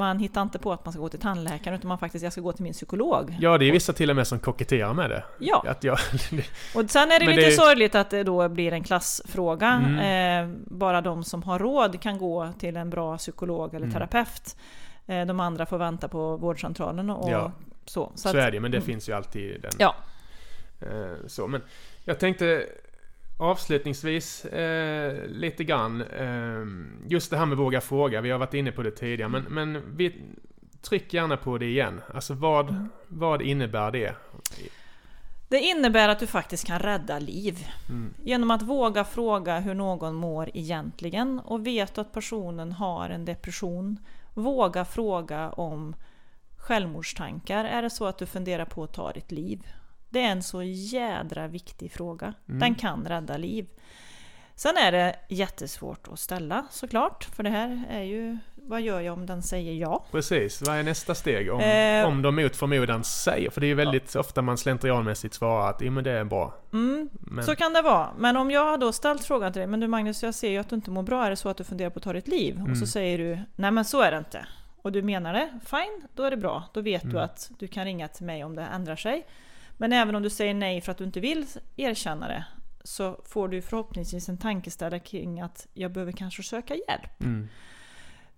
Man hittar inte på att man ska gå till tandläkaren utan man faktiskt, jag ska gå till min psykolog. Ja, det är vissa till och med som koketterar med det. Ja. Att jag, *laughs* Och sen är det Men lite det- sorgligt att det då blir en klassfråga. Mm. Eh, bara de som har råd kan gå till en bra psykolog eller Mm. terapeut. Eh, de andra får vänta på vårdcentralen och Ja. så. så att- är det men det mm. finns ju alltid den. Ja. Eh, så, men jag tänkte avslutningsvis eh, lite grann, eh, just det här med våga fråga, vi har varit inne på det tidigare, men, men vi, tryck gärna på det igen. Alltså vad, vad innebär det? Det innebär att du faktiskt kan rädda liv. Mm. Genom att våga fråga hur någon mår egentligen och vet att personen har en depression. Våga fråga om självmordstankar. Är det så att du funderar på att ta ditt liv? Det är en så jädra viktig fråga. Mm. Den kan rädda liv. Sen är det jättesvårt att ställa såklart, för det här är ju vad gör jag om den säger ja? Precis, vad är nästa steg? Om, Eh. om de mot förmodan säger, för det är ju väldigt ofta man slentrianmässigt svarar att jo men det är bra. Mm, Men, Så kan det vara. Men om jag har då ställt frågan till dig, men du Magnus, jag ser ju att du inte mår bra, är det så att du funderar på att ta ditt liv? Och så Mm. säger du, nej men så är det inte. Och du menar det, fine, då är det bra. Då vet du Mm. att du kan ringa till mig om det ändrar sig. Men även om du säger nej för att du inte vill erkänna det, så får du förhoppningsvis en tankeställare kring att jag behöver kanske söka hjälp. mm,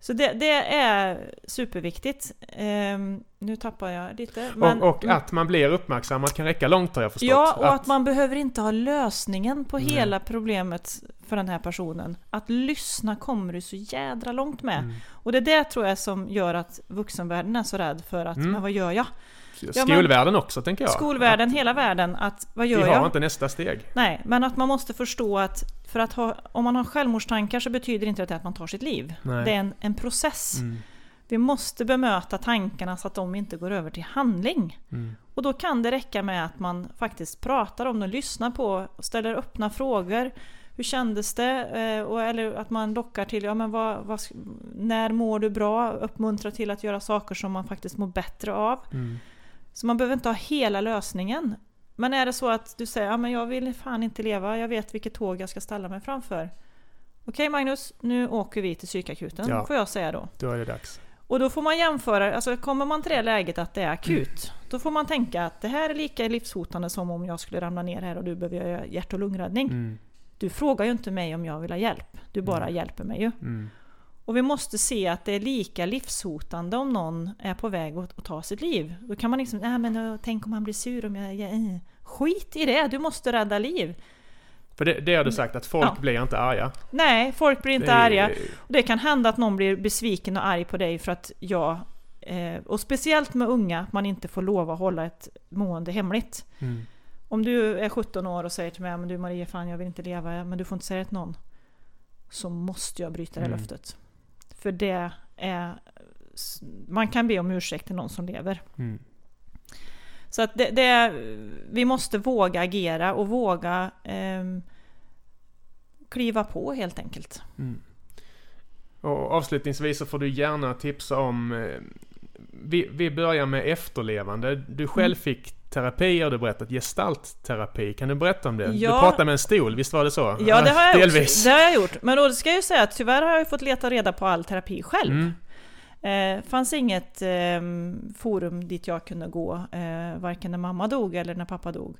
Så det, det är superviktigt. Ehm, nu tappar jag lite. men- och, och att man blir uppmärksammad kan räcka långt har jag förstått. Ja, och att, man behöver inte ha lösningen på Nej. hela problemet för den här personen. Att lyssna kommer du så jädra långt med. Mm. Och det är det tror jag som gör att vuxenvärlden är så rädd för att, Mm. men vad gör jag? Skolvärlden också tänker jag. Skolvärlden, hela världen, att vad Vi gör har jag? inte nästa steg. Nej, men att man måste förstå att för att ha, om man har självmordstankar så betyder inte det att man tar sitt liv. Nej. Det är en, en process. Mm. Vi måste bemöta tankarna så att de inte går över till handling. Mm. Och då kan det räcka med att man faktiskt pratar om det, lyssnar på och ställer öppna frågor. Hur kändes det? Eh, och, eller att man lockar till, ja men vad, vad, när mår du bra? Uppmuntra till att göra saker som man faktiskt mår bättre av. Mm. Så man behöver inte ha hela lösningen. Men är det så att du säger, ja men jag vill fan inte leva, jag vet vilket tåg jag ska ställa mig framför. Okej Magnus, nu åker vi till psykakuten, Ja. får jag säga då. Då är det dags. Och då får man jämföra, alltså kommer man till det läget att det är akut, då får man tänka att det här är lika livshotande som om jag skulle ramla ner här och du behöver göra hjärt och lungräddning. Mm. Du frågar ju inte mig om jag vill ha hjälp, du bara Mm. hjälper mig ju. Mm. Och vi måste se att det är lika livshotande om någon är på väg att, ta sitt liv. Då kan man liksom, nej men äh, tänk om han blir sur om jag... jag äh. Skit i det, du måste rädda liv. För det, det har du sagt att folk Ja. blir inte arga. Nej, folk blir inte Det arga. Och det kan hända att någon blir besviken och arg på dig för att jag, eh, och speciellt med unga, att man inte får lov att hålla ett mående hemligt. Mm. Om du är 17 år och säger till mig men du Maria, fan jag vill inte leva, men du får inte säga det till någon. Så måste jag bryta det Mm. löftet. För det är... Man kan be om ursäkt till någon som lever. Mm. Så att det, det är, vi måste våga agera och våga ehm, kliva på helt enkelt. Mm. Och avslutningsvis så får du gärna tipsa om... eh, Vi, vi börjar med efterlevande. Du själv Mm. fick terapi och du berättat gestaltterapi. Kan du berätta om det? Du Ja. pratade med en stol, visst var det så? Ja, det har jag, Delvis. också, det har jag gjort. Men då ska jag ju säga att tyvärr har jag fått leta reda på all terapi själv. Mm. Eh, fanns inget eh, forum dit jag kunde gå, eh, varken när mamma dog eller när pappa dog.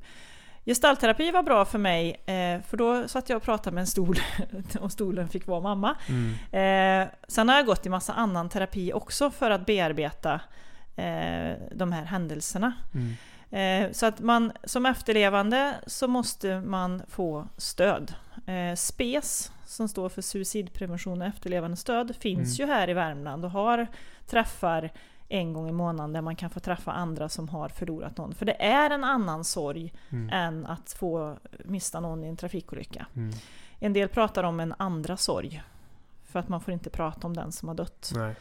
Gestaltterapi var bra för mig, eh, för då satt jag och pratade med en stol *laughs* och stolen fick vara mamma. Mm. Eh, sen har jag gått i massa annan terapi också för att bearbeta eh, de här händelserna. Mm. Eh, så att man som efterlevande så måste man få stöd. Eh, SPES, som står för suicidprevention och efterlevandestöd, finns Mm. ju här i Värmland och har träffar en gång i månaden där man kan få träffa andra som har förlorat någon. För det är en annan sorg Mm. än att få mista någon i en trafikolycka. Mm. En del pratar om en andra sorg. För att man får inte prata om den som har dött. Nej.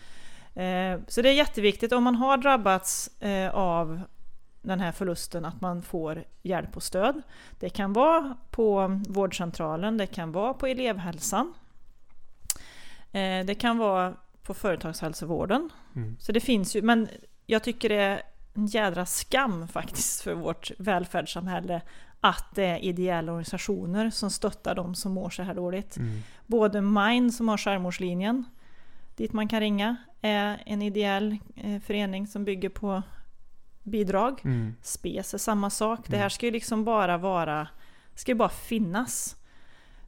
Eh, Så det är jätteviktigt om man har drabbats av den här förlusten att man får hjälp och stöd. Det kan vara på vårdcentralen, det kan vara på elevhälsan. Eh, Det kan vara på företagshälsovården. Mm. Så det finns ju, men jag tycker det är en jädra skam faktiskt för vårt välfärdssamhälle att det är ideella organisationer som stöttar de som mår så här dåligt. Mm. Både Mind som har Skärmorslinjen, dit man kan ringa, är en ideell eh, förening som bygger på bidrag. Mm. Spes är samma sak. Det här Mm. ska ju liksom bara vara, ska ju bara finnas.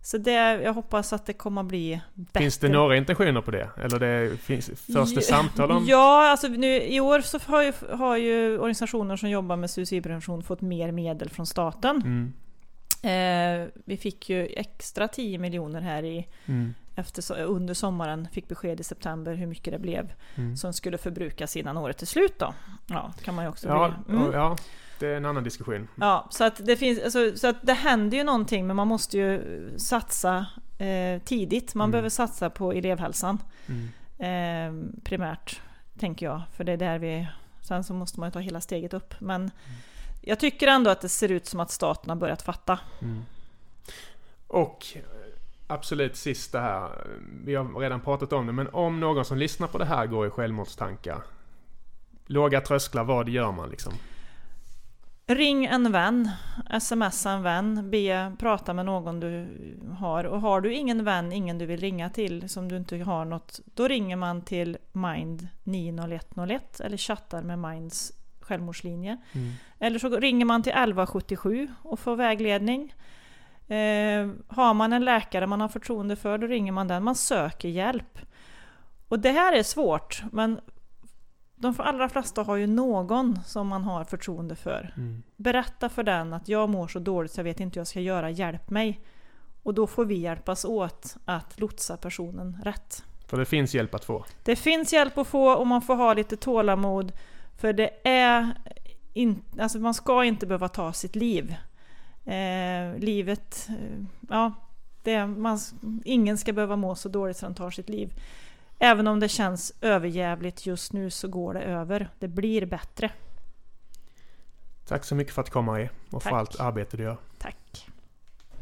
Så det, jag hoppas att det kommer bli bättre. Finns det några intentioner på det? Eller det finns, förs det samtal om? Ja, alltså nu, i år så har ju, har ju organisationer som jobbar med suicidprevention fått mer medel från staten. Mm. Eh, vi fick ju extra 10 miljoner här i, Mm. Efter, under sommaren, fick besked i september hur mycket det blev Mm. som skulle förbrukas innan året är slut då. Ja, kan man ju också Ja. Mm. ja, det är en annan diskussion. Ja, så att det finns, alltså, så att det händer ju någonting men man måste ju satsa eh, tidigt. Man Mm. behöver satsa på elevhälsan eh, primärt, tänker jag. För det är där vi... Sen så måste man ju ta hela steget upp. Men Mm. jag tycker ändå att det ser ut som att staten har börjat fatta. Mm. Och absolut sista här. Vi har redan pratat om det, men om någon som lyssnar på det här går i självmordstankar. Låga trösklar, vad gör man liksom? Ring en vän, smsa en vän, be prata med någon du har. Och har du ingen vän, ingen du vill ringa till som du inte har något, då ringer man till Mind 90101 eller chattar med Minds självmordslinje. Mm. Eller så ringer man till 1177 och får vägledning. Eh, har man en läkare man har förtroende för, då ringer man den. Man söker hjälp. Och det här är svårt, men de allra flesta har ju någon som man har förtroende för. Mm. Berätta för den att jag mår så dåligt så jag vet inte hur jag ska göra, hjälp mig. Och då får vi hjälpas åt att lotsa personen rätt. För det finns hjälp att få? Det finns hjälp att få och man får ha lite tålamod. För det är in, alltså man ska inte behöva ta sitt liv. Eh, livet, eh, ja, det, man, ingen ska behöva må så dåligt så de tar sitt liv. Även om det känns överjävligt just nu så går det över. Det blir bättre. Tack så mycket för att komma i och Tack. för allt arbete du gör. Tack.